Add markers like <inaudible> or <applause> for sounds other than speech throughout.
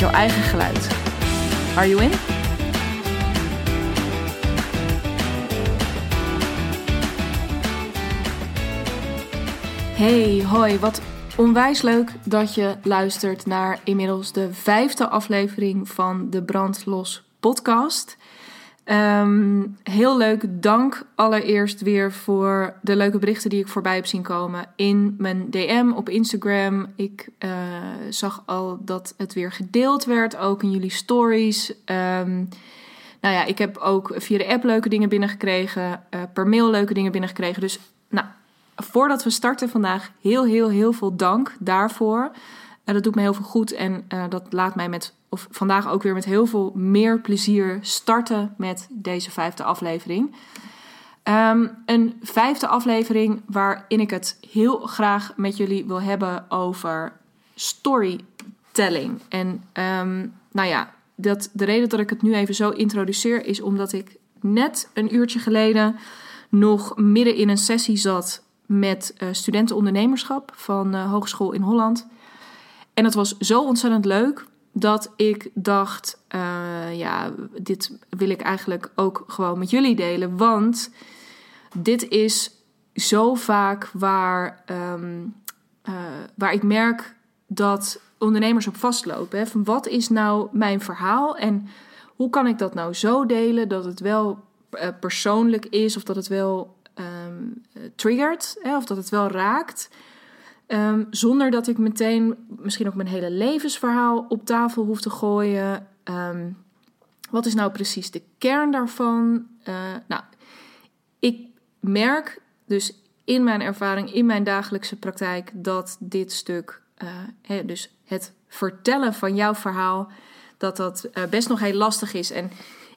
met jouw eigen geluid. Are you in? Hey, hoi, wat onwijs leuk dat je luistert naar inmiddels de vijfde aflevering van de Brandlos podcast. Ehm, heel leuk, dank allereerst weer voor de leuke berichten die ik voorbij heb zien komen in mijn DM op Instagram. Ik uh, zag al dat het weer gedeeld werd, ook in jullie stories. Um, nou ja, ik heb ook via de app leuke dingen binnengekregen, uh, per mail leuke dingen binnengekregen. Dus nou, voordat we starten vandaag, heel, heel, heel veel dank daarvoor. Uh, dat doet me heel veel goed en dat laat mij met, of vandaag ook weer met heel veel meer plezier starten met deze vijfde aflevering. Um, een vijfde aflevering waarin ik het heel graag met jullie wil hebben over storytelling. En um, nou ja, dat, de reden dat ik het nu even zo introduceer is omdat ik net een uurtje geleden nog midden in een sessie zat met uh, studentenondernemerschap van uh, Hogeschool in Holland. En het was zo ontzettend leuk dat ik dacht: uh, ja, dit wil ik eigenlijk ook gewoon met jullie delen. Want dit is zo vaak waar, um, waar ik merk dat ondernemers op vastlopen. Hè? Van wat is nou mijn verhaal en hoe kan ik dat nou zo delen dat het wel persoonlijk is of dat het wel um, triggert, hè, of dat het wel raakt. Um, zonder dat ik meteen misschien ook mijn hele levensverhaal op tafel hoef te gooien. Um, wat is nou precies de kern daarvan? Uh, nou, ik merk dus in mijn ervaring, in mijn dagelijkse praktijk, dat dit stuk, hè, dus het vertellen van jouw verhaal, dat dat uh, best nog heel lastig is. En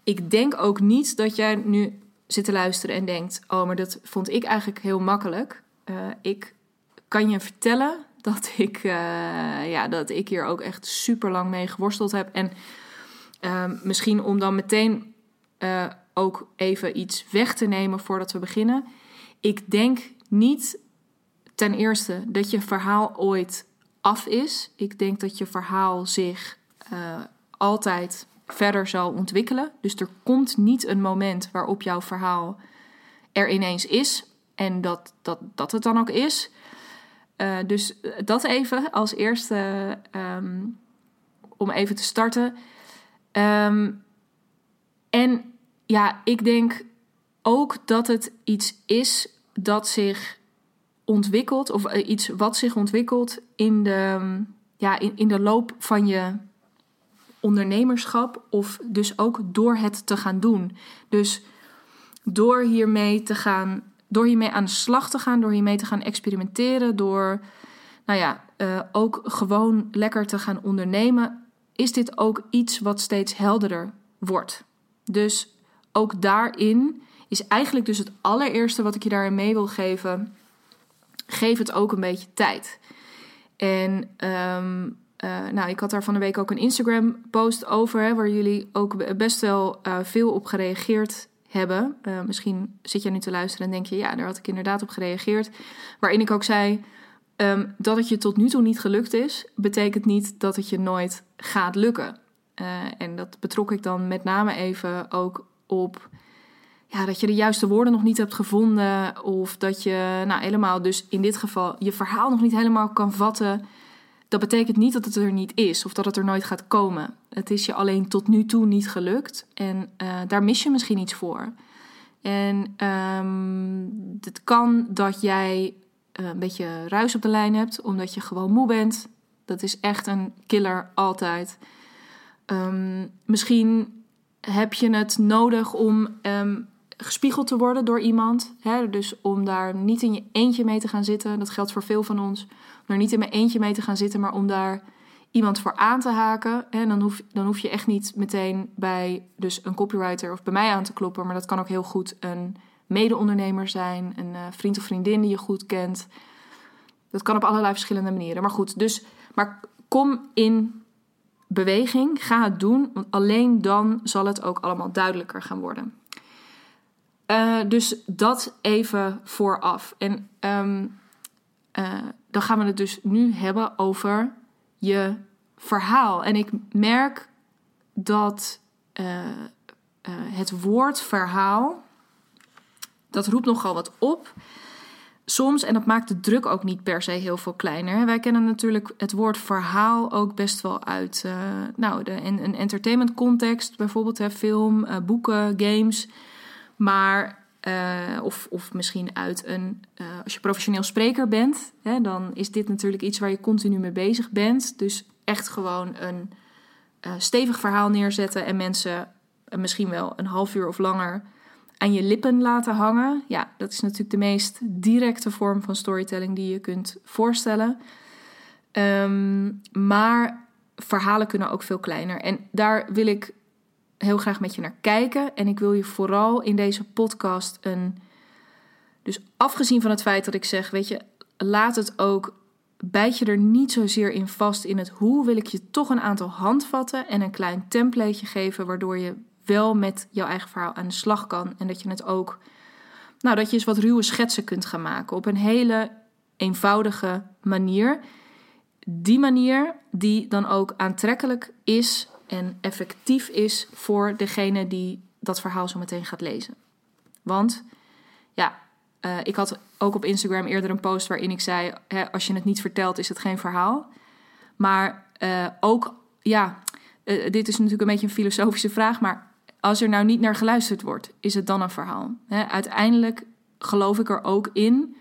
ik denk ook niet dat jij nu zit te luisteren en denkt: Oh, maar dat vond ik eigenlijk heel makkelijk. Ik kan je vertellen dat ik, uh, ja, dat ik hier ook echt super lang mee geworsteld heb. En uh, misschien om dan meteen uh, ook even iets weg te nemen voordat we beginnen. Ik denk niet ten eerste dat je verhaal ooit af is. Ik denk dat je verhaal zich altijd verder zal ontwikkelen. Dus er komt niet een moment waarop jouw verhaal er ineens is en dat, dat, dat het dan ook is. Uh, dus dat even als eerste um, om even te starten. Um, en ja, ik denk ook dat het iets is dat zich ontwikkelt, of uh, iets wat zich ontwikkelt in de, ja, in, in de loop van je ondernemerschap of dus ook door het te gaan doen. Dus door hiermee te gaan, door hiermee aan de slag te gaan, door hiermee te gaan experimenteren, door nou ja, uh, ook gewoon lekker te gaan ondernemen, is dit ook iets wat steeds helderder wordt. Dus ook daarin is eigenlijk dus het allereerste wat ik je daarin mee wil geven. Geef het ook een beetje tijd. En um, uh, nou, ik had daar van de week ook een Instagram-post over, hè, waar jullie ook best wel uh, veel op gereageerd hebben. Uh, misschien zit je nu te luisteren en denk je, ja, daar had ik inderdaad op gereageerd. Waarin ik ook zei um, dat het je tot nu toe niet gelukt is, betekent niet dat het je nooit gaat lukken. en dat betrok ik dan met name even ook op ja, dat je de juiste woorden nog niet hebt gevonden. Of dat je nou, helemaal, dus in dit geval, je verhaal nog niet helemaal kan vatten dat betekent niet dat het er niet is of dat het er nooit gaat komen. Het is je alleen tot nu toe niet gelukt en uh, daar mis je misschien iets voor. En um, het kan dat jij uh, een beetje ruis op de lijn hebt, omdat je gewoon moe bent. Dat is echt een killer altijd. Um, misschien heb je het nodig om um, gespiegeld te worden door iemand. Hè? Dus om daar niet in je eentje mee te gaan zitten. Dat geldt voor veel van ons. Er niet in mijn eentje mee te gaan zitten, maar om daar iemand voor aan te haken. En dan hoef, dan hoef je echt niet meteen bij dus een copywriter of bij mij aan te kloppen. Maar dat kan ook heel goed een mede-ondernemer zijn, een uh, vriend of vriendin die je goed kent. Dat kan op allerlei verschillende manieren. Maar goed, dus maar kom in beweging, ga het doen, want alleen dan zal het ook allemaal duidelijker gaan worden. Uh, dus dat even vooraf. En um, dan gaan we het dus nu hebben over je verhaal. En ik merk dat uh, het woord verhaal, dat roept nogal wat op. Soms, en dat maakt de druk ook niet per se heel veel kleiner. Wij kennen natuurlijk het woord verhaal ook best wel uit uh, nou, de, in een entertainment context, bijvoorbeeld hè, film, boeken, games. Maar uh, of, of misschien uit een, uh, als je professioneel spreker bent, hè, dan is dit natuurlijk iets waar je continu mee bezig bent. Dus echt gewoon een uh, stevig verhaal neerzetten en mensen misschien wel een half uur of langer aan je lippen laten hangen. Ja, dat is natuurlijk de meest directe vorm van storytelling die je kunt voorstellen. Um, maar verhalen kunnen ook veel kleiner. En daar wil ik heel graag met je naar kijken. En ik wil je vooral in deze podcast een. Dus afgezien van het feit dat ik zeg, weet je, laat het ook. Bijt je er niet zozeer in vast in het hoe, wil ik je toch een aantal handvatten en een klein templateje geven, waardoor je wel met jouw eigen verhaal aan de slag kan. En dat je het ook, nou, dat je eens wat ruwe schetsen kunt gaan maken op een hele eenvoudige manier. Die manier die dan ook aantrekkelijk is en effectief is voor degene die dat verhaal zo meteen gaat lezen. Want ja, uh, ik had ook op Instagram eerder een post waarin ik zei: hè, als je het niet vertelt, is het geen verhaal. Maar uh, ook, ja, uh, dit is natuurlijk een beetje een filosofische vraag, maar als er nou niet naar geluisterd wordt, is het dan een verhaal? Hè, uiteindelijk geloof ik er ook in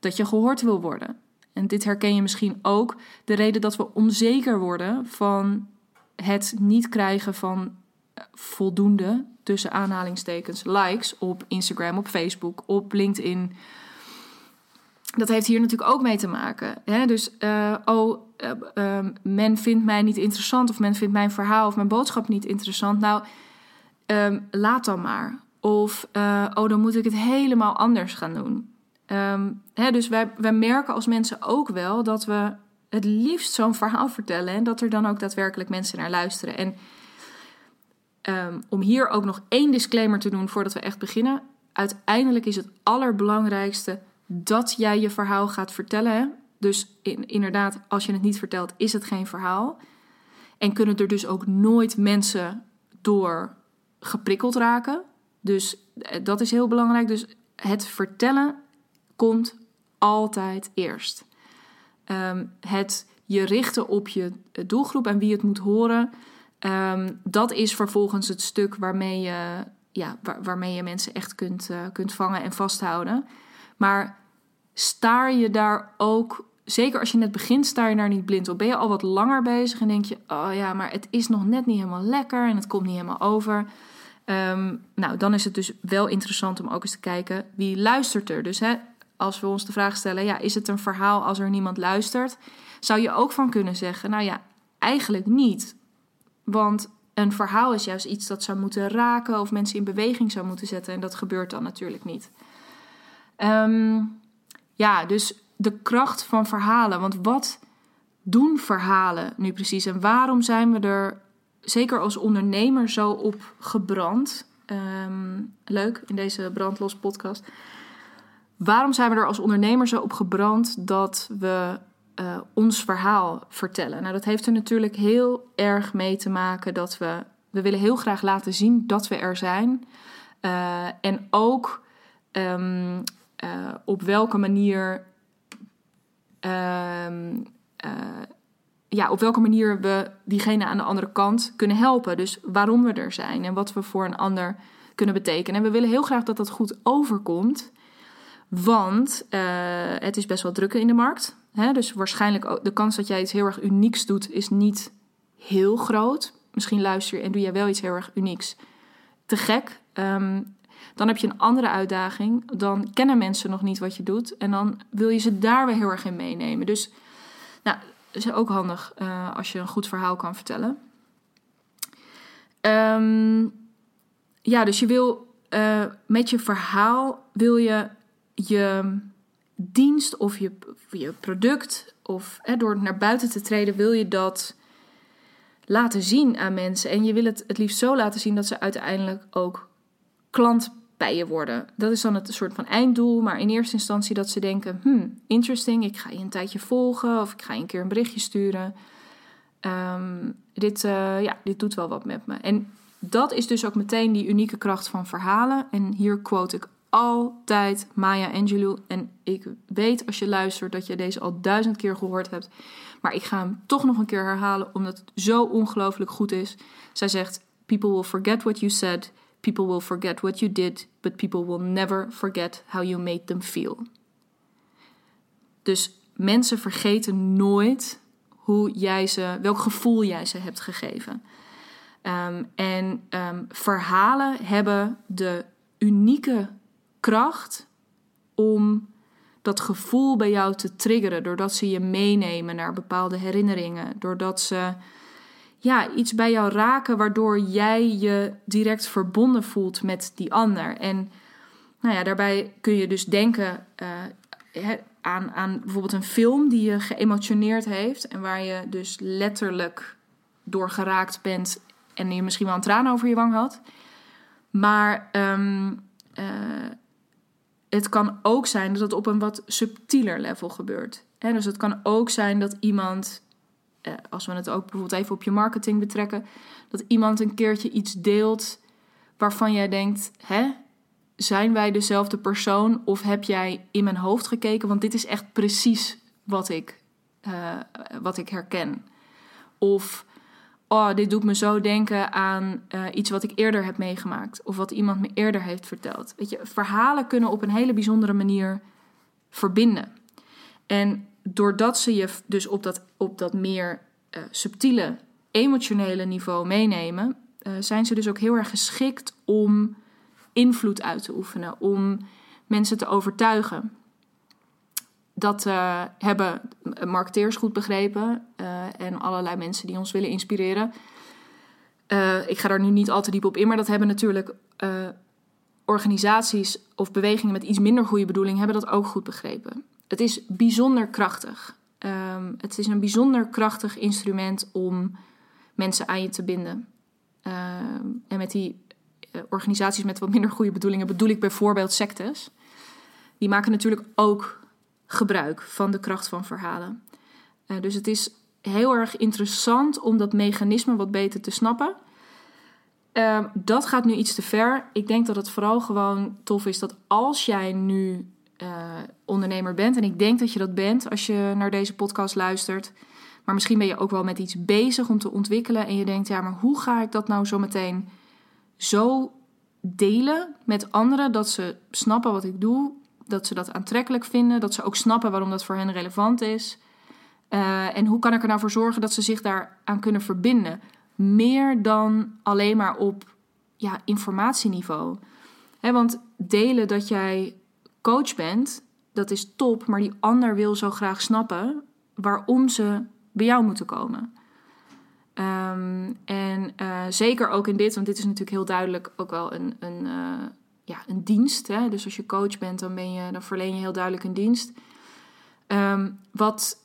dat je gehoord wil worden. En dit herken je misschien ook. De reden dat we onzeker worden van het niet krijgen van eh, voldoende, tussen aanhalingstekens, likes op Instagram, op Facebook, op LinkedIn. Dat heeft hier natuurlijk ook mee te maken. Hè? Dus, uh, oh, uh, uh, men vindt mij niet interessant, of men vindt mijn verhaal of mijn boodschap niet interessant. Nou, um, laat dan maar. Of, oh, dan moet ik het helemaal anders gaan doen. Um, hè, dus wij, wij merken als mensen ook wel dat we het liefst zo'n verhaal vertellen en dat er dan ook daadwerkelijk mensen naar luisteren. En um, om hier ook nog één disclaimer te doen voordat we echt beginnen. Uiteindelijk is het allerbelangrijkste dat jij je verhaal gaat vertellen. Dus in, inderdaad, als je het niet vertelt, is het geen verhaal. En kunnen er dus ook nooit mensen door geprikkeld raken. Dus eh, dat is heel belangrijk. Dus het vertellen komt altijd eerst. Um, het je richten op je doelgroep en wie het moet horen. Um, dat is vervolgens het stuk waarmee je, ja, waar, waarmee je mensen echt kunt, uh, kunt vangen en vasthouden. Maar staar je daar ook, zeker als je net begint, staar je daar niet blind op. Ben je al wat langer bezig en denk je, oh ja, maar het is nog net niet helemaal lekker en het komt niet helemaal over. Um, nou, dan is het dus wel interessant om ook eens te kijken wie luistert er. Dus hè, als we ons de vraag stellen: ja, is het een verhaal als er niemand luistert? Zou je ook van kunnen zeggen: nou ja, eigenlijk niet. Want een verhaal is juist iets dat zou moeten raken of mensen in beweging zou moeten zetten. En dat gebeurt dan natuurlijk niet. Um, ja, dus de kracht van verhalen. Want wat doen verhalen nu precies? En waarom zijn we er, zeker als ondernemer, zo op gebrand? Um, leuk in deze Brandlos podcast. Waarom zijn we er als ondernemer zo op gebrand dat we uh, ons verhaal vertellen? Nou, dat heeft er natuurlijk heel erg mee te maken dat we, we willen heel graag laten zien dat we er zijn. Uh, en ook um, uh, op welke manier. Um, ja, op welke manier we diegene aan de andere kant kunnen helpen. Dus waarom we er zijn en wat we voor een ander kunnen betekenen. En we willen heel graag dat dat goed overkomt. Want uh, het is best wel druk in de markt. Hè? Dus waarschijnlijk ook de kans dat jij iets heel erg unieks doet, is niet heel groot. Misschien luister je en doe jij wel iets heel erg unieks. Te gek. Um, dan heb je een andere uitdaging. Dan kennen mensen nog niet wat je doet. En dan wil je ze daar weer heel erg in meenemen. Dus nou, is ook handig uh, als je een goed verhaal kan vertellen. Um, ja, dus je wil uh, met je verhaal wil je je dienst of je, je product of hè, door naar buiten te treden wil je dat laten zien aan mensen. En je wil het het liefst zo laten zien dat ze uiteindelijk ook klant bij je worden. Dat is dan het soort van einddoel. Maar in eerste instantie dat ze denken: hmm, interesting, ik ga je een tijdje volgen of ik ga je een keer een berichtje sturen. Ehm, dit, uh, ja, dit doet wel wat met me. En dat is dus ook meteen die unieke kracht van verhalen. En hier quote ik altijd Maya Angelou. En ik weet als je luistert dat je deze al duizend keer gehoord hebt. Maar ik ga hem toch nog een keer herhalen omdat het zo ongelooflijk goed is. Zij zegt: People will forget what you said. People will forget what you did. But people will never forget how you made them feel. Dus mensen vergeten nooit hoe jij ze, welk gevoel jij ze hebt gegeven. Um, en um, verhalen hebben de unieke kracht om dat gevoel bij jou te triggeren. Doordat ze je meenemen naar bepaalde herinneringen. Doordat ze ja, iets bij jou raken waardoor jij je direct verbonden voelt met die ander. En nou ja, daarbij kun je dus denken uh, aan, aan bijvoorbeeld een film die je geëmotioneerd heeft. En waar je dus letterlijk door geraakt bent en je misschien wel een traan over je wang had. Maar um, het kan ook zijn dat het op een wat subtieler level gebeurt. He, dus het kan ook zijn dat iemand, uh, als we het ook bijvoorbeeld even op je marketing betrekken, dat iemand een keertje iets deelt waarvan jij denkt: hè, zijn wij dezelfde persoon of heb jij in mijn hoofd gekeken? Want dit is echt precies wat ik, uh, wat ik herken. Of oh, dit doet me zo denken aan uh, iets wat ik eerder heb meegemaakt. Of wat iemand me eerder heeft verteld. Weet je, verhalen kunnen op een hele bijzondere manier verbinden. En doordat ze je dus op dat, op dat meer uh, subtiele, emotionele niveau meenemen, uh, zijn ze dus ook heel erg geschikt om invloed uit te oefenen, om mensen te overtuigen. Dat hebben marketeers goed begrepen uh, en allerlei mensen die ons willen inspireren. Uh, ik ga daar nu niet al te diep op in, maar dat hebben natuurlijk organisaties of bewegingen met iets minder goede bedoeling hebben dat ook goed begrepen. Het is bijzonder krachtig. Um, het is een bijzonder krachtig instrument om mensen aan je te binden. Ehm, en met die organisaties met wat minder goede bedoelingen bedoel ik bijvoorbeeld sectes. Die maken natuurlijk ook gebruik van de kracht van verhalen. Uh, dus het is heel erg interessant om dat mechanisme wat beter te snappen. Uh, dat gaat nu iets te ver. Ik denk dat het vooral gewoon tof is dat als jij nu uh, ondernemer bent, en ik denk dat je dat bent als je naar deze podcast luistert, maar misschien ben je ook wel met iets bezig om te ontwikkelen en je denkt, ja, maar hoe ga ik dat nou zo meteen zo delen met anderen dat ze snappen wat ik doe, dat ze dat aantrekkelijk vinden, dat ze ook snappen waarom dat voor hen relevant is. Uh, en hoe kan ik er nou voor zorgen dat ze zich daaraan kunnen verbinden? Meer dan alleen maar op ja, informatieniveau. Want delen dat jij coach bent, dat is top, maar die ander wil zo graag snappen waarom ze bij jou moeten komen. Um, en uh, zeker ook in dit, want dit is natuurlijk heel duidelijk ook wel een, een, uh, ja, een dienst. Hè? Dus als je coach bent, dan, ben je, dan verleen je heel duidelijk een dienst. Um, wat,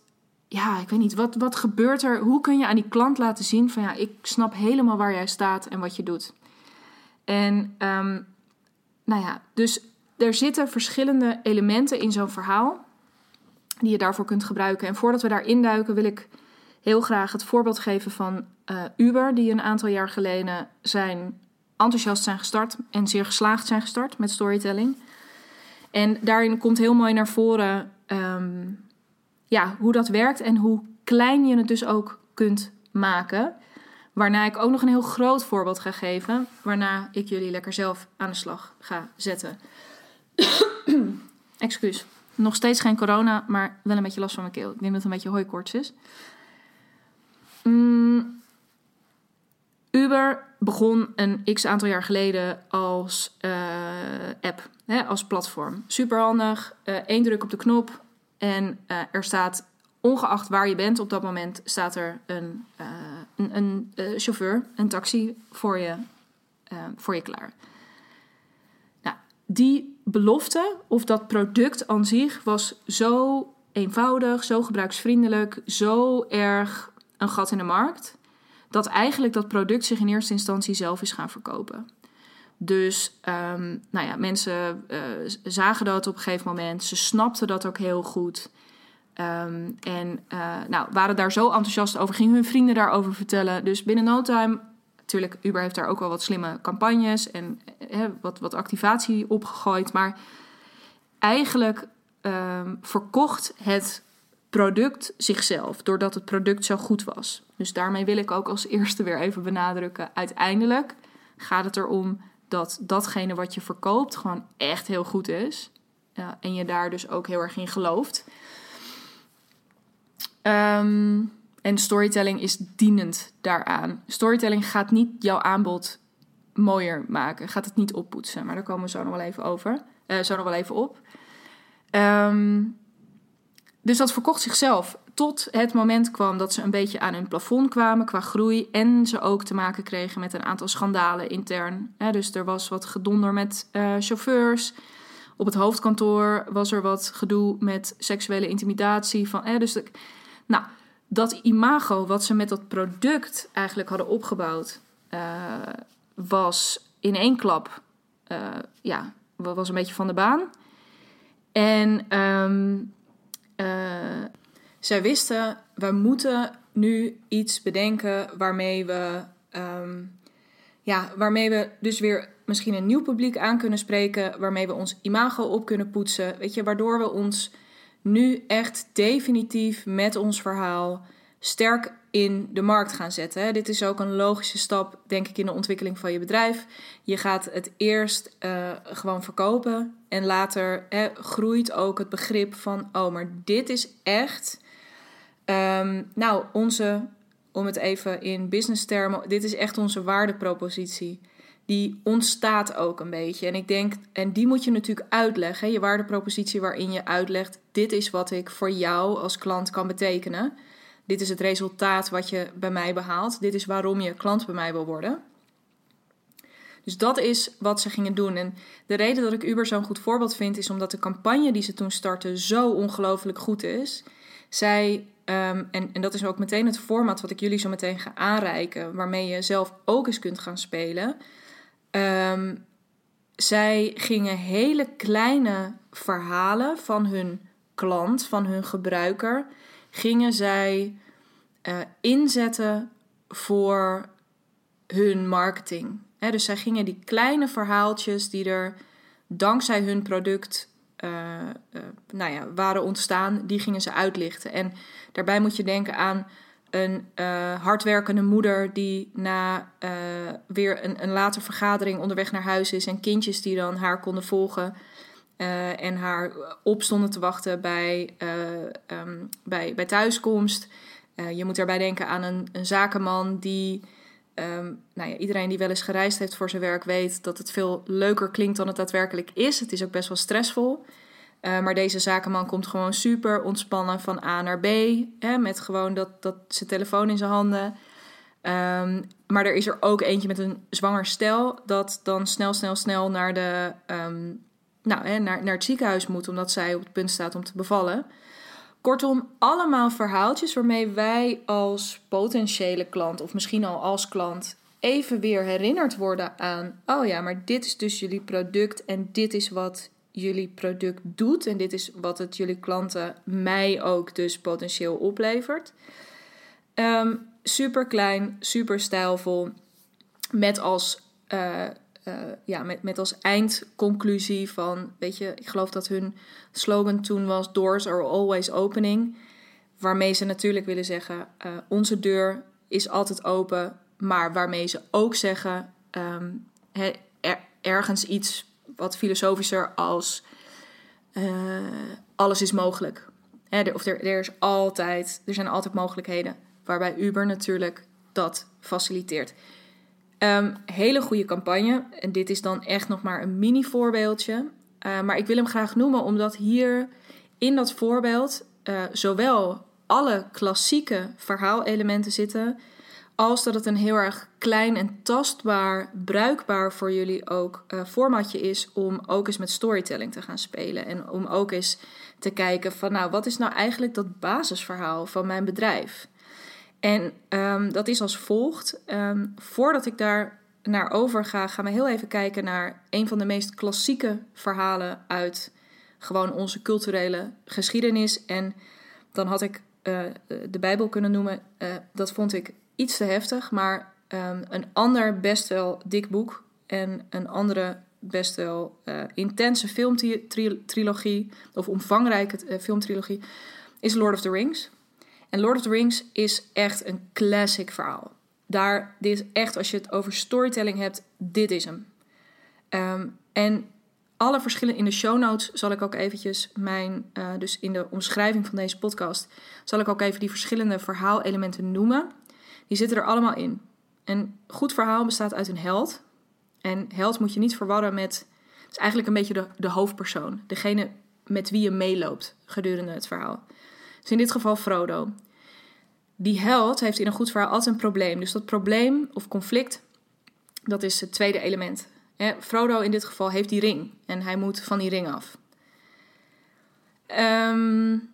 ja, ik weet niet, wat, wat gebeurt er? Hoe kun je aan die klant laten zien van ja, ik snap helemaal waar jij staat en wat je doet. En um, nou ja, dus er zitten verschillende elementen in zo'n verhaal die je daarvoor kunt gebruiken. En voordat we daar induiken, wil ik heel graag het voorbeeld geven van uh, Uber, die een aantal jaar geleden zijn enthousiast zijn gestart en zeer geslaagd zijn gestart met storytelling. En daarin komt heel mooi naar voren um, ja, hoe dat werkt en hoe klein je het dus ook kunt maken. Waarna ik ook nog een heel groot voorbeeld ga geven, waarna ik jullie lekker zelf aan de slag ga zetten. <coughs> Excuus. Nog steeds geen corona, maar wel een beetje last van mijn keel. Ik denk dat het een beetje hooikoorts is. Mm, Uber begon een x aantal jaar geleden als uh, app, hè, als platform. Super handig, uh, één druk op de knop en uh, er staat ongeacht waar je bent op dat moment, staat er een, een, een chauffeur, een taxi voor je, voor je klaar. Nou, die belofte of dat product aan zich was zo eenvoudig, zo gebruiksvriendelijk, zo erg een gat in de markt, dat eigenlijk dat product zich in eerste instantie zelf is gaan verkopen. Dus um, nou ja, mensen uh, zagen dat op een gegeven moment. Ze snapten dat ook heel goed. Um, en uh, nou, waren daar zo enthousiast over, gingen hun vrienden daarover vertellen. Dus binnen no time, natuurlijk, Uber heeft daar ook wel wat slimme campagnes en uh, wat, wat activatie opgegooid. Maar eigenlijk um, verkocht het product zichzelf, doordat het product zo goed was. Dus daarmee wil ik ook als eerste weer even benadrukken. Uiteindelijk gaat het erom dat datgene wat je verkoopt gewoon echt heel goed is. Uh, en je daar dus ook heel erg in gelooft. Um, en storytelling is dienend daaraan. Storytelling gaat niet jouw aanbod mooier maken, gaat het niet oppoetsen. Maar daar komen we zo nog wel even over. Uh, zo nog wel even op. Um, dus dat verkocht zichzelf tot het moment kwam dat ze een beetje aan hun plafond kwamen qua groei. En ze ook te maken kregen met een aantal schandalen intern. dus er was wat gedonder met uh, chauffeurs. Op het hoofdkantoor was er wat gedoe met seksuele intimidatie. Van, dus nou, dat imago wat ze met dat product eigenlijk hadden opgebouwd, uh, was in één klap, uh, ja, was een beetje van de baan. En um, uh, zij wisten, we moeten nu iets bedenken waarmee we, um, ja, waarmee we dus weer misschien een nieuw publiek aan kunnen spreken, waarmee we ons imago op kunnen poetsen, weet je, waardoor we ons nu echt definitief met ons verhaal sterk in de markt gaan zetten. Dit is ook een logische stap, denk ik, in de ontwikkeling van je bedrijf. Je gaat het eerst uh, gewoon verkopen en later groeit ook het begrip van: oh, maar dit is echt. Um, nou, onze, om het even in business termen, dit is echt onze waardepropositie. Die ontstaat ook een beetje. En ik denk, en die moet je natuurlijk uitleggen. Je waardepropositie waarin je uitlegt: dit is wat ik voor jou als klant kan betekenen. Dit is het resultaat wat je bij mij behaalt. Dit is waarom je klant bij mij wil worden. Dus dat is wat ze gingen doen. En de reden dat ik Uber zo'n goed voorbeeld vind, is omdat de campagne die ze toen startten zo ongelooflijk goed is. Zij, um, en, en dat is ook meteen het format wat ik jullie zo meteen ga aanreiken, waarmee je zelf ook eens kunt gaan spelen. Um, zij gingen hele kleine verhalen van hun klant, van hun gebruiker, gingen zij uh, inzetten voor hun marketing. dus zij gingen die kleine verhaaltjes die er dankzij hun product uh, uh, nou ja, waren ontstaan, die gingen ze uitlichten. En daarbij moet je denken aan een hardwerkende moeder die na weer een, een later vergadering onderweg naar huis is en kindjes die dan haar konden volgen. Uh, en haar opstonden te wachten bij, uh, bij, bij thuiskomst. Uh, je moet daarbij denken aan een, een zakenman die. Um, nou ja, iedereen die wel eens gereisd heeft voor zijn werk weet dat het veel leuker klinkt dan het daadwerkelijk is. Het is ook best wel stressvol. maar deze zakenman komt gewoon super ontspannen van A naar B. Hè, met gewoon dat, dat zijn telefoon in zijn handen. Um, maar er is er ook eentje met een zwanger stel dat dan snel, snel, snel naar de nou, hè, naar, naar het ziekenhuis moet omdat zij op het punt staat om te bevallen. Kortom, allemaal verhaaltjes waarmee wij als potentiële klant, of misschien al als klant, even weer herinnerd worden aan: oh ja, maar dit is dus jullie product en dit is wat jullie product doet en dit is wat het jullie klanten mij ook dus potentieel oplevert. Um, super klein, super stijlvol, met als uh, uh, ja, met, met als eindconclusie van, weet je, ik geloof dat hun slogan toen was: Doors are always opening. Waarmee ze natuurlijk willen zeggen: uh, onze deur is altijd open. Maar waarmee ze ook zeggen: er, ergens iets wat filosofischer als uh, alles is mogelijk. Of er, er, is altijd, er zijn altijd mogelijkheden. Waarbij Uber natuurlijk dat faciliteert. Um, hele goede campagne. En dit is dan echt nog maar een mini voorbeeldje. Uh, maar ik wil hem graag noemen omdat hier in dat voorbeeld uh, zowel alle klassieke verhaalelementen zitten, als dat het een heel erg klein en tastbaar, bruikbaar voor jullie ook uh, formatje is om ook eens met storytelling te gaan spelen. En om ook eens te kijken van nou, wat is nou eigenlijk dat basisverhaal van mijn bedrijf? En um, dat is als volgt. Um, voordat ik daar naar overga, gaan we heel even kijken naar een van de meest klassieke verhalen uit gewoon onze culturele geschiedenis. En dan had ik uh, de Bijbel kunnen noemen. Uh, dat vond ik iets te heftig, maar um, een ander best wel dik boek en een andere best wel uh, intense filmtrilogie, of omvangrijke filmtrilogie, is Lord of the Rings. En Lord of the Rings is echt een classic verhaal. Daar, dit echt, als je het over storytelling hebt, dit is hem. Um, en alle verschillen in de show notes zal ik ook eventjes mijn, uh, dus in de omschrijving van deze podcast, zal ik ook even die verschillende verhaalelementen noemen. Die zitten er allemaal in. Een goed verhaal bestaat uit een held. En held moet je niet verwarren met. Het is eigenlijk een beetje de, de hoofdpersoon. Degene met wie je meeloopt gedurende het verhaal. Dus in dit geval Frodo. Die held heeft in een goed verhaal altijd een probleem. Dus dat probleem of conflict, dat is het tweede element. Frodo in dit geval heeft die ring en hij moet van die ring af. Um,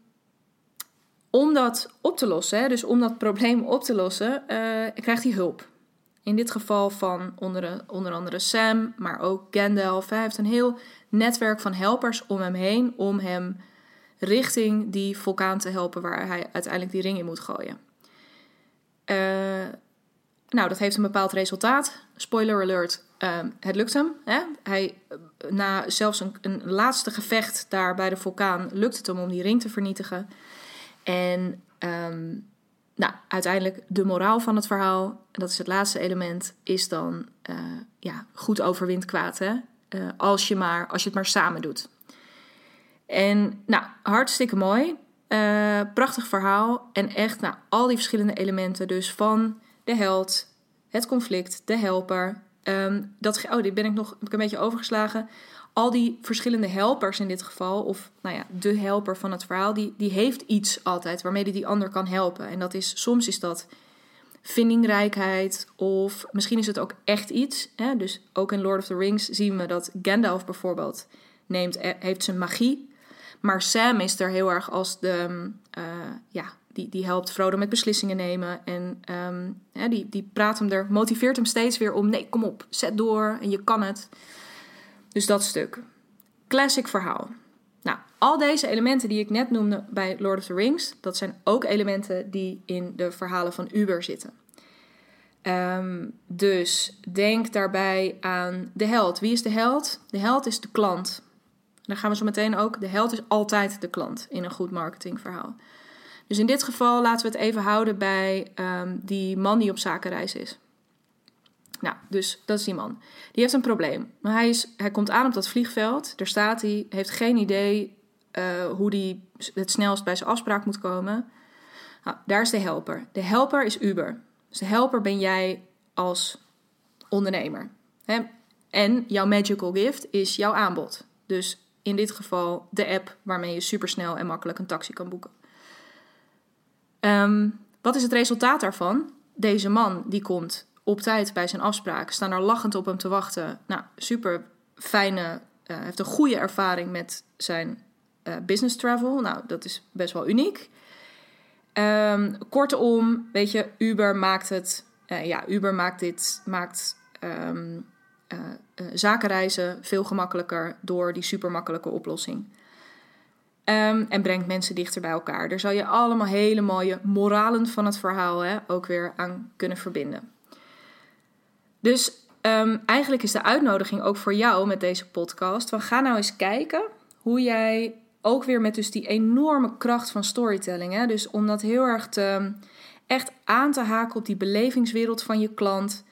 om dat op te lossen, dus om dat probleem op te lossen, uh, krijgt hij hulp. In dit geval van onder, onder andere Sam, maar ook Gandalf. Hij heeft een heel netwerk van helpers om hem heen om hem richting die vulkaan te helpen waar hij uiteindelijk die ring in moet gooien. Uh, nou, dat heeft een bepaald resultaat. Spoiler alert, uh, het lukt hem. Hè? Hij, na zelfs een, een laatste gevecht daar bij de vulkaan lukt het hem om die ring te vernietigen. En um, nou, uiteindelijk de moraal van het verhaal, dat is het laatste element, is dan uh, ja, goed overwint kwaad. Hè? Uh, als, je maar, als je het maar samen doet. En nou, hartstikke mooi. Uh, prachtig verhaal. En echt nou, al die verschillende elementen. Dus van de held, het conflict, de helper. Um, dat, oh, dit ben ik nog een beetje overgeslagen al die verschillende helpers in dit geval, of nou ja, de helper van het verhaal, die, die heeft iets altijd waarmee die, die ander kan helpen. En dat is, soms is dat vindingrijkheid, of misschien is het ook echt iets. Hè? Dus ook in Lord of the Rings zien we dat Gandalf bijvoorbeeld neemt, eh, heeft zijn magie. Maar Sam is er heel erg als de, uh, ja, die, die helpt Frodo met beslissingen nemen. En ja, die, die praat hem er, motiveert hem steeds weer om: nee, kom op, zet door en je kan het. Dus dat stuk. Classic verhaal. Nou, al deze elementen die ik net noemde bij Lord of the Rings, dat zijn ook elementen die in de verhalen van Uber zitten. Um, dus denk daarbij aan de held. Wie is de held? De held is de klant. Dan gaan we zo meteen ook. De held is altijd de klant in een goed marketingverhaal. Dus in dit geval laten we het even houden bij um, die man die op zakenreis is. Nou, dus dat is die man. Die heeft een probleem. Maar hij, is, hij komt aan op dat vliegveld. Daar staat hij. Heeft geen idee uh, hoe hij het snelst bij zijn afspraak moet komen. Nou, daar is de helper. De helper is Uber. Dus de helper ben jij als ondernemer. Hè? En jouw magical gift is jouw aanbod. Dus in dit geval de app waarmee je supersnel en makkelijk een taxi kan boeken. Um, wat is het resultaat daarvan? Deze man die komt op tijd bij zijn afspraak, staan er lachend op hem te wachten. Nou, super fijne, uh, heeft een goede ervaring met zijn uh, business travel. Nou, dat is best wel uniek. Um, kortom, weet je, Uber maakt het, uh, ja, Uber maakt dit, maakt um, zakenreizen veel gemakkelijker door die super makkelijke oplossing. Um, en brengt mensen dichter bij elkaar. Daar zal je allemaal hele mooie moralen van het verhaal hè, ook weer aan kunnen verbinden. Dus um, eigenlijk is de uitnodiging ook voor jou met deze podcast: van ga nou eens kijken hoe jij ook weer met dus die enorme kracht van storytelling, hè, dus om dat heel erg te, echt aan te haken op die belevingswereld van je klant.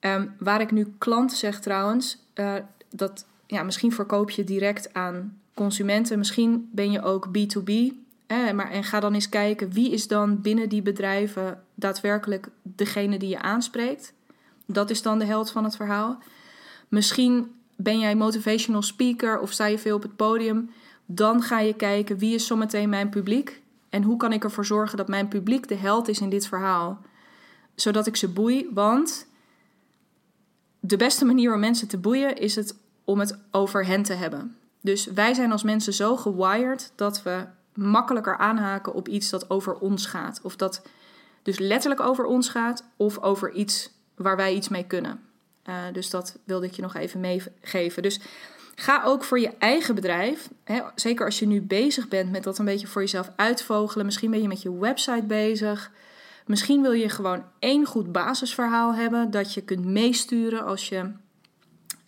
Um, waar ik nu klant zeg trouwens, uh, dat ja, misschien verkoop je direct aan consumenten, misschien ben je ook B2B. Hè, maar, en ga dan eens kijken wie is dan binnen die bedrijven daadwerkelijk degene die je aanspreekt. Dat is dan de held van het verhaal. Misschien ben jij motivational speaker of sta je veel op het podium. Dan ga je kijken wie is zometeen mijn publiek. En hoe kan ik ervoor zorgen dat mijn publiek de held is in dit verhaal? Zodat ik ze boei, want de beste manier om mensen te boeien is het om het over hen te hebben. Dus wij zijn als mensen zo gewired dat we makkelijker aanhaken op iets dat over ons gaat. Of dat dus letterlijk over ons gaat, of over iets waar wij iets mee kunnen. Uh, dus dat wilde ik je nog even meegeven. Dus ga ook voor je eigen bedrijf, hè, zeker als je nu bezig bent met dat een beetje voor jezelf uitvogelen. Misschien ben je met je website bezig. Misschien wil je gewoon één goed basisverhaal hebben dat je kunt meesturen als je.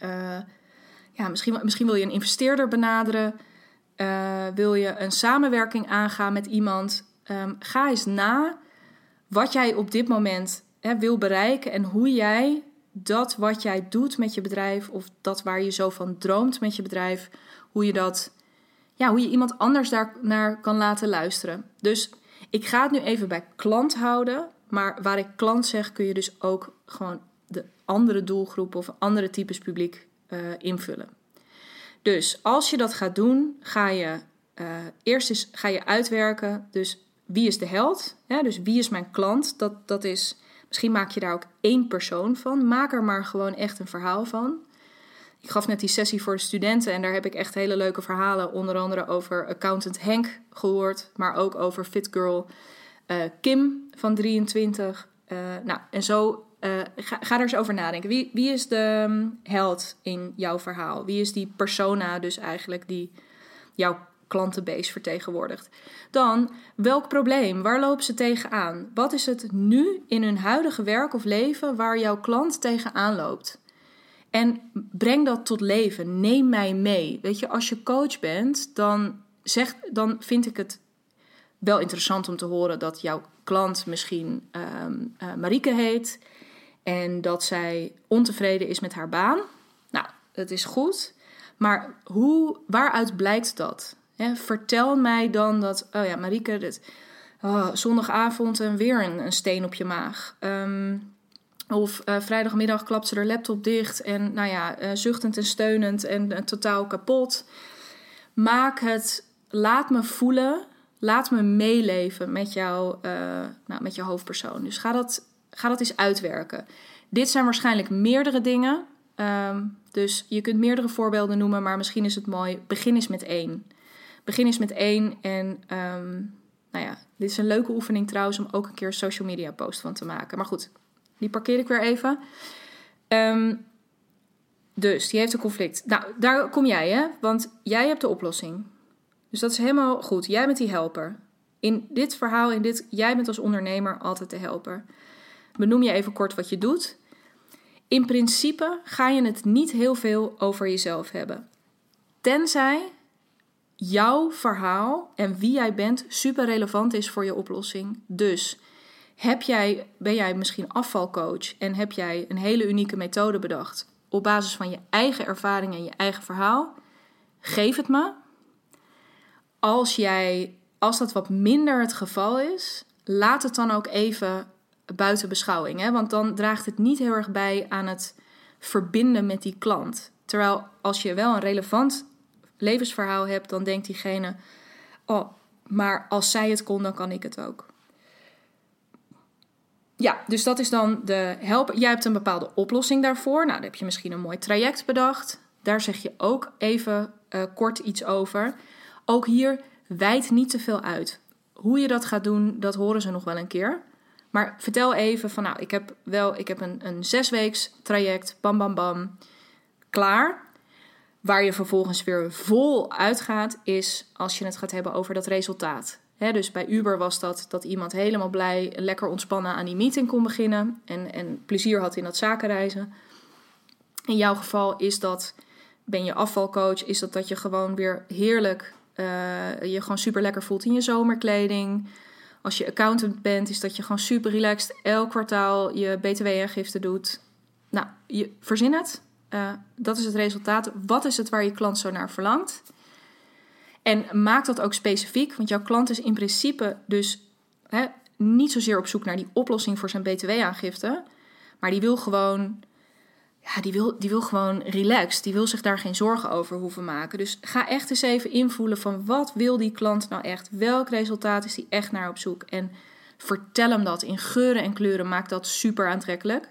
Uh, ja, misschien, misschien wil je een investeerder benaderen. Uh, wil je een samenwerking aangaan met iemand? Um, ga eens na wat jij op dit moment hè, wil bereiken en hoe jij dat wat jij doet met je bedrijf of dat waar je zo van droomt met je bedrijf, hoe je dat, ja, hoe je iemand anders daar naar kan laten luisteren. Dus ik ga het nu even bij klant houden, maar waar ik klant zeg, kun je dus ook gewoon de andere doelgroep of andere types publiek uh, invullen. Dus als je dat gaat doen, ga je uh, eerst eens ga je uitwerken. Dus wie is de held? Dus wie is mijn klant? Dat, dat is, misschien maak je daar ook één persoon van. Maak er maar gewoon echt een verhaal van. Ik gaf net die sessie voor de studenten en daar heb ik echt hele leuke verhalen. Onder andere over accountant Henk gehoord, maar ook over fit girl uh, Kim van 23. Uh, eh, nou, en zo uh, ga, ga er eens over nadenken. Wie, wie is de um, held in jouw verhaal? Wie is die persona dus eigenlijk die jouw klantenbase vertegenwoordigt? Dan, welk probleem? Waar lopen ze tegenaan? Wat is het nu in hun huidige werk of leven waar jouw klant tegenaan loopt? En breng dat tot leven. Neem mij mee. Weet je, als je coach bent, dan, zeg, dan vind ik het wel interessant om te horen dat jouw klant misschien um, heet en dat zij ontevreden is met haar baan. Nou, dat is goed. Maar hoe, waaruit blijkt dat? vertel mij dan dat, oh ja, Marieke, oh, zondagavond en weer een, een, steen op je maag. Um, of uh, vrijdagmiddag klapt ze haar laptop dicht en, nou ja, uh, zuchtend en steunend en uh, totaal kapot. Maak het, laat me voelen, laat me meeleven met, jou, nou, met je hoofdpersoon. Dus ga dat ga dat eens uitwerken. Dit zijn waarschijnlijk meerdere dingen. Um, dus je kunt meerdere voorbeelden noemen, maar misschien is het mooi. Begin eens met één. Begin eens met één. En um, nou ja, dit is een leuke oefening trouwens om ook een keer een social media post van te maken. Maar goed, die parkeer ik weer even. Um, dus die heeft een conflict. Nou, daar kom jij, hè? Want jij hebt de oplossing. Dus dat is helemaal goed. Jij bent die helper. In dit verhaal, in dit, jij bent als ondernemer altijd de helper. Benoem je even kort wat je doet. In principe ga je het niet heel veel over jezelf hebben. Tenzij jouw verhaal en wie jij bent super relevant is voor je oplossing. Dus heb jij, ben jij misschien afvalcoach en heb jij een hele unieke methode bedacht op basis van je eigen ervaring en je eigen verhaal? Geef het me. Als, jij, als dat wat minder het geval is, laat het dan ook even buiten beschouwing. Hè? Want dan draagt het niet heel erg bij aan het verbinden met die klant. Terwijl als je wel een relevant levensverhaal hebt, dan denkt diegene: Oh, maar als zij het kon, dan kan ik het ook. Ja, dus dat is dan de help. Jij hebt een bepaalde oplossing daarvoor. Nou, dan heb je misschien een mooi traject bedacht. Daar zeg je ook even uh, kort iets over. Ook hier wijd niet te veel uit. Hoe je dat gaat doen, dat horen ze nog wel een keer. Maar vertel even van, nou, ik heb wel, ik heb een, een zesweeks traject, bam, bam, bam, klaar. Waar je vervolgens weer vol uitgaat, is als je het gaat hebben over dat resultaat. Dus bij Uber was dat dat iemand helemaal blij, lekker ontspannen aan die meeting kon beginnen en, en plezier had in dat zakenreizen. In jouw geval is dat, ben je afvalcoach, is dat dat je gewoon weer heerlijk, uh, je gewoon super lekker voelt in je zomerkleding als je accountant bent, is dat je gewoon super relaxed elk kwartaal je btw-aangifte doet. Nou, je verzin het. Uh, dat is het resultaat. Wat is het waar je klant zo naar verlangt? En maak dat ook specifiek, want jouw klant is in principe dus hè, niet zozeer op zoek naar die oplossing voor zijn btw-aangifte, maar die wil gewoon ja, die wil, die wil gewoon relaxed. Die wil zich daar geen zorgen over hoeven maken. Dus ga echt eens even invoelen van wat wil die klant nou echt? Welk resultaat is die echt naar op zoek? En vertel hem dat in geuren en kleuren. Maak dat super aantrekkelijk.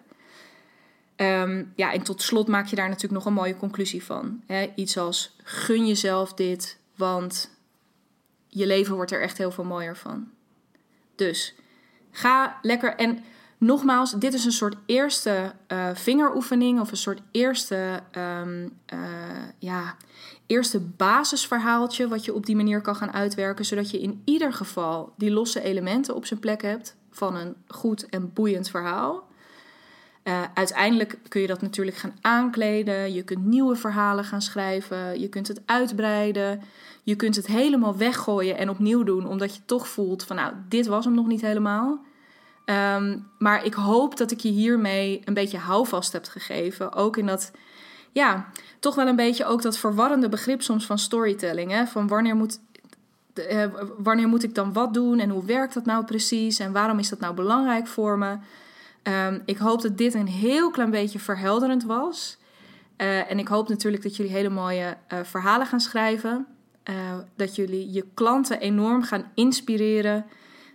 Ehm, ja, en tot slot maak je daar natuurlijk nog een mooie conclusie van. Iets als gun jezelf dit, want je leven wordt er echt heel veel mooier van. Dus ga lekker. En nogmaals, dit is een soort eerste uh, vingeroefening of een soort eerste, um, uh, ja, eerste basisverhaaltje wat je op die manier kan gaan uitwerken, zodat je in ieder geval die losse elementen op zijn plek hebt van een goed en boeiend verhaal. Uh, uiteindelijk kun je dat natuurlijk gaan aankleden. Je kunt nieuwe verhalen gaan schrijven. Je kunt het uitbreiden. Je kunt het helemaal weggooien en opnieuw doen, omdat je toch voelt van nou, dit was hem nog niet helemaal. Um, maar ik hoop dat ik je hiermee een beetje houvast heb gegeven. Ook in dat, ja, toch wel een beetje ook dat verwarrende begrip soms van storytelling. Hè? Van wanneer moet, uh, wanneer moet ik dan wat doen en hoe werkt dat nou precies en waarom is dat nou belangrijk voor me? Um, ik hoop dat dit een heel klein beetje verhelderend was. Uh, en ik hoop natuurlijk dat jullie hele mooie uh, verhalen gaan schrijven. Uh, dat jullie je klanten enorm gaan inspireren,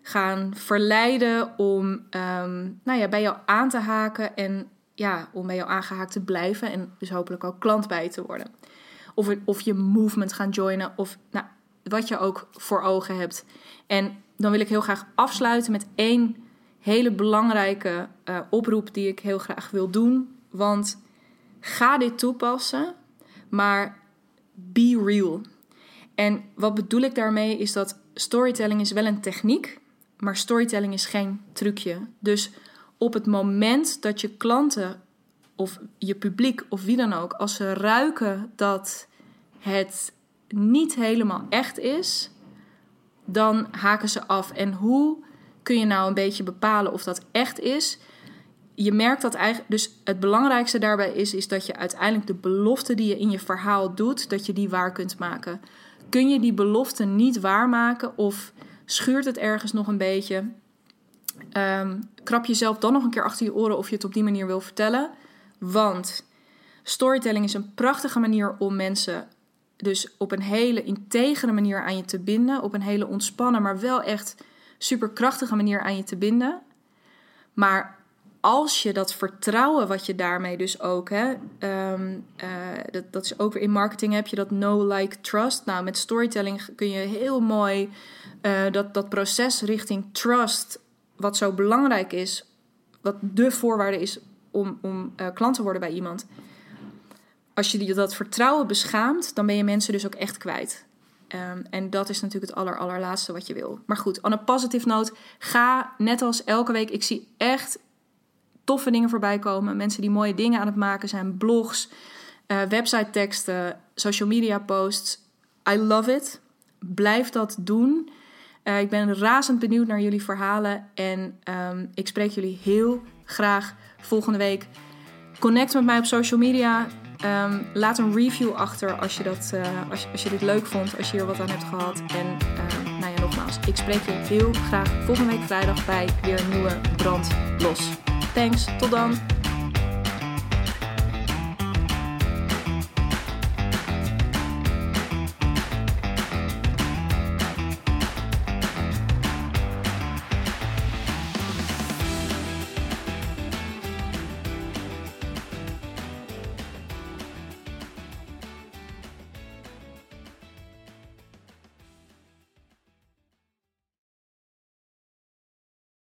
gaan verleiden om um, nou ja, bij jou aan te haken en ja, om bij jou aangehaakt te blijven en dus hopelijk ook klant bij te worden. Of, of je movement gaan joinen of nou, wat je ook voor ogen hebt. En dan wil ik heel graag afsluiten met één hele belangrijke uh, oproep die ik heel graag wil doen. Want ga dit toepassen, maar be real. En wat bedoel ik daarmee is dat storytelling is wel een techniek, maar storytelling is geen trucje. Dus op het moment dat je klanten of je publiek of wie dan ook, als ze ruiken dat het niet helemaal echt is, dan haken ze af. En hoe kun je nou een beetje bepalen of dat echt is? Je merkt dat eigenlijk, dus het belangrijkste daarbij is, is dat je uiteindelijk de belofte die je in je verhaal doet, dat je die waar kunt maken. Kun je die belofte niet waarmaken of schuurt het ergens nog een beetje? Um, krap jezelf dan nog een keer achter je oren of je het op die manier wil vertellen. Want storytelling is een prachtige manier om mensen dus op een hele integere manier aan je te binden. Op een hele ontspannen, maar wel echt superkrachtige manier aan je te binden. Maar als je dat vertrouwen wat je daarmee dus ook, hè, um, uh, dat, dat is ook weer in marketing heb je dat know, like, trust. Nou, met storytelling kun je heel mooi uh, dat, dat proces richting trust, wat zo belangrijk is, wat de voorwaarde is om, om uh, klant te worden bij iemand. Als je dat vertrouwen beschaamt, dan ben je mensen dus ook echt kwijt. Um, en dat is natuurlijk het aller, allerlaatste wat je wil. Maar goed, on een positive note, ga net als elke week. Ik zie echt toffe dingen voorbij komen. Mensen die mooie dingen aan het maken zijn. Blogs, uh, website teksten, social media posts. I love it. Blijf dat doen. Uh, ik ben razend benieuwd naar jullie verhalen. En um, ik spreek jullie heel graag volgende week. Connect met mij op social media. Um, laat een review achter als je, dat, uh, als, als je dit leuk vond, als je hier wat aan hebt gehad. En uh, nou ja, nogmaals, ik spreek je heel graag volgende week vrijdag bij weer een nieuwe Brand Los. Thanks, tot dan!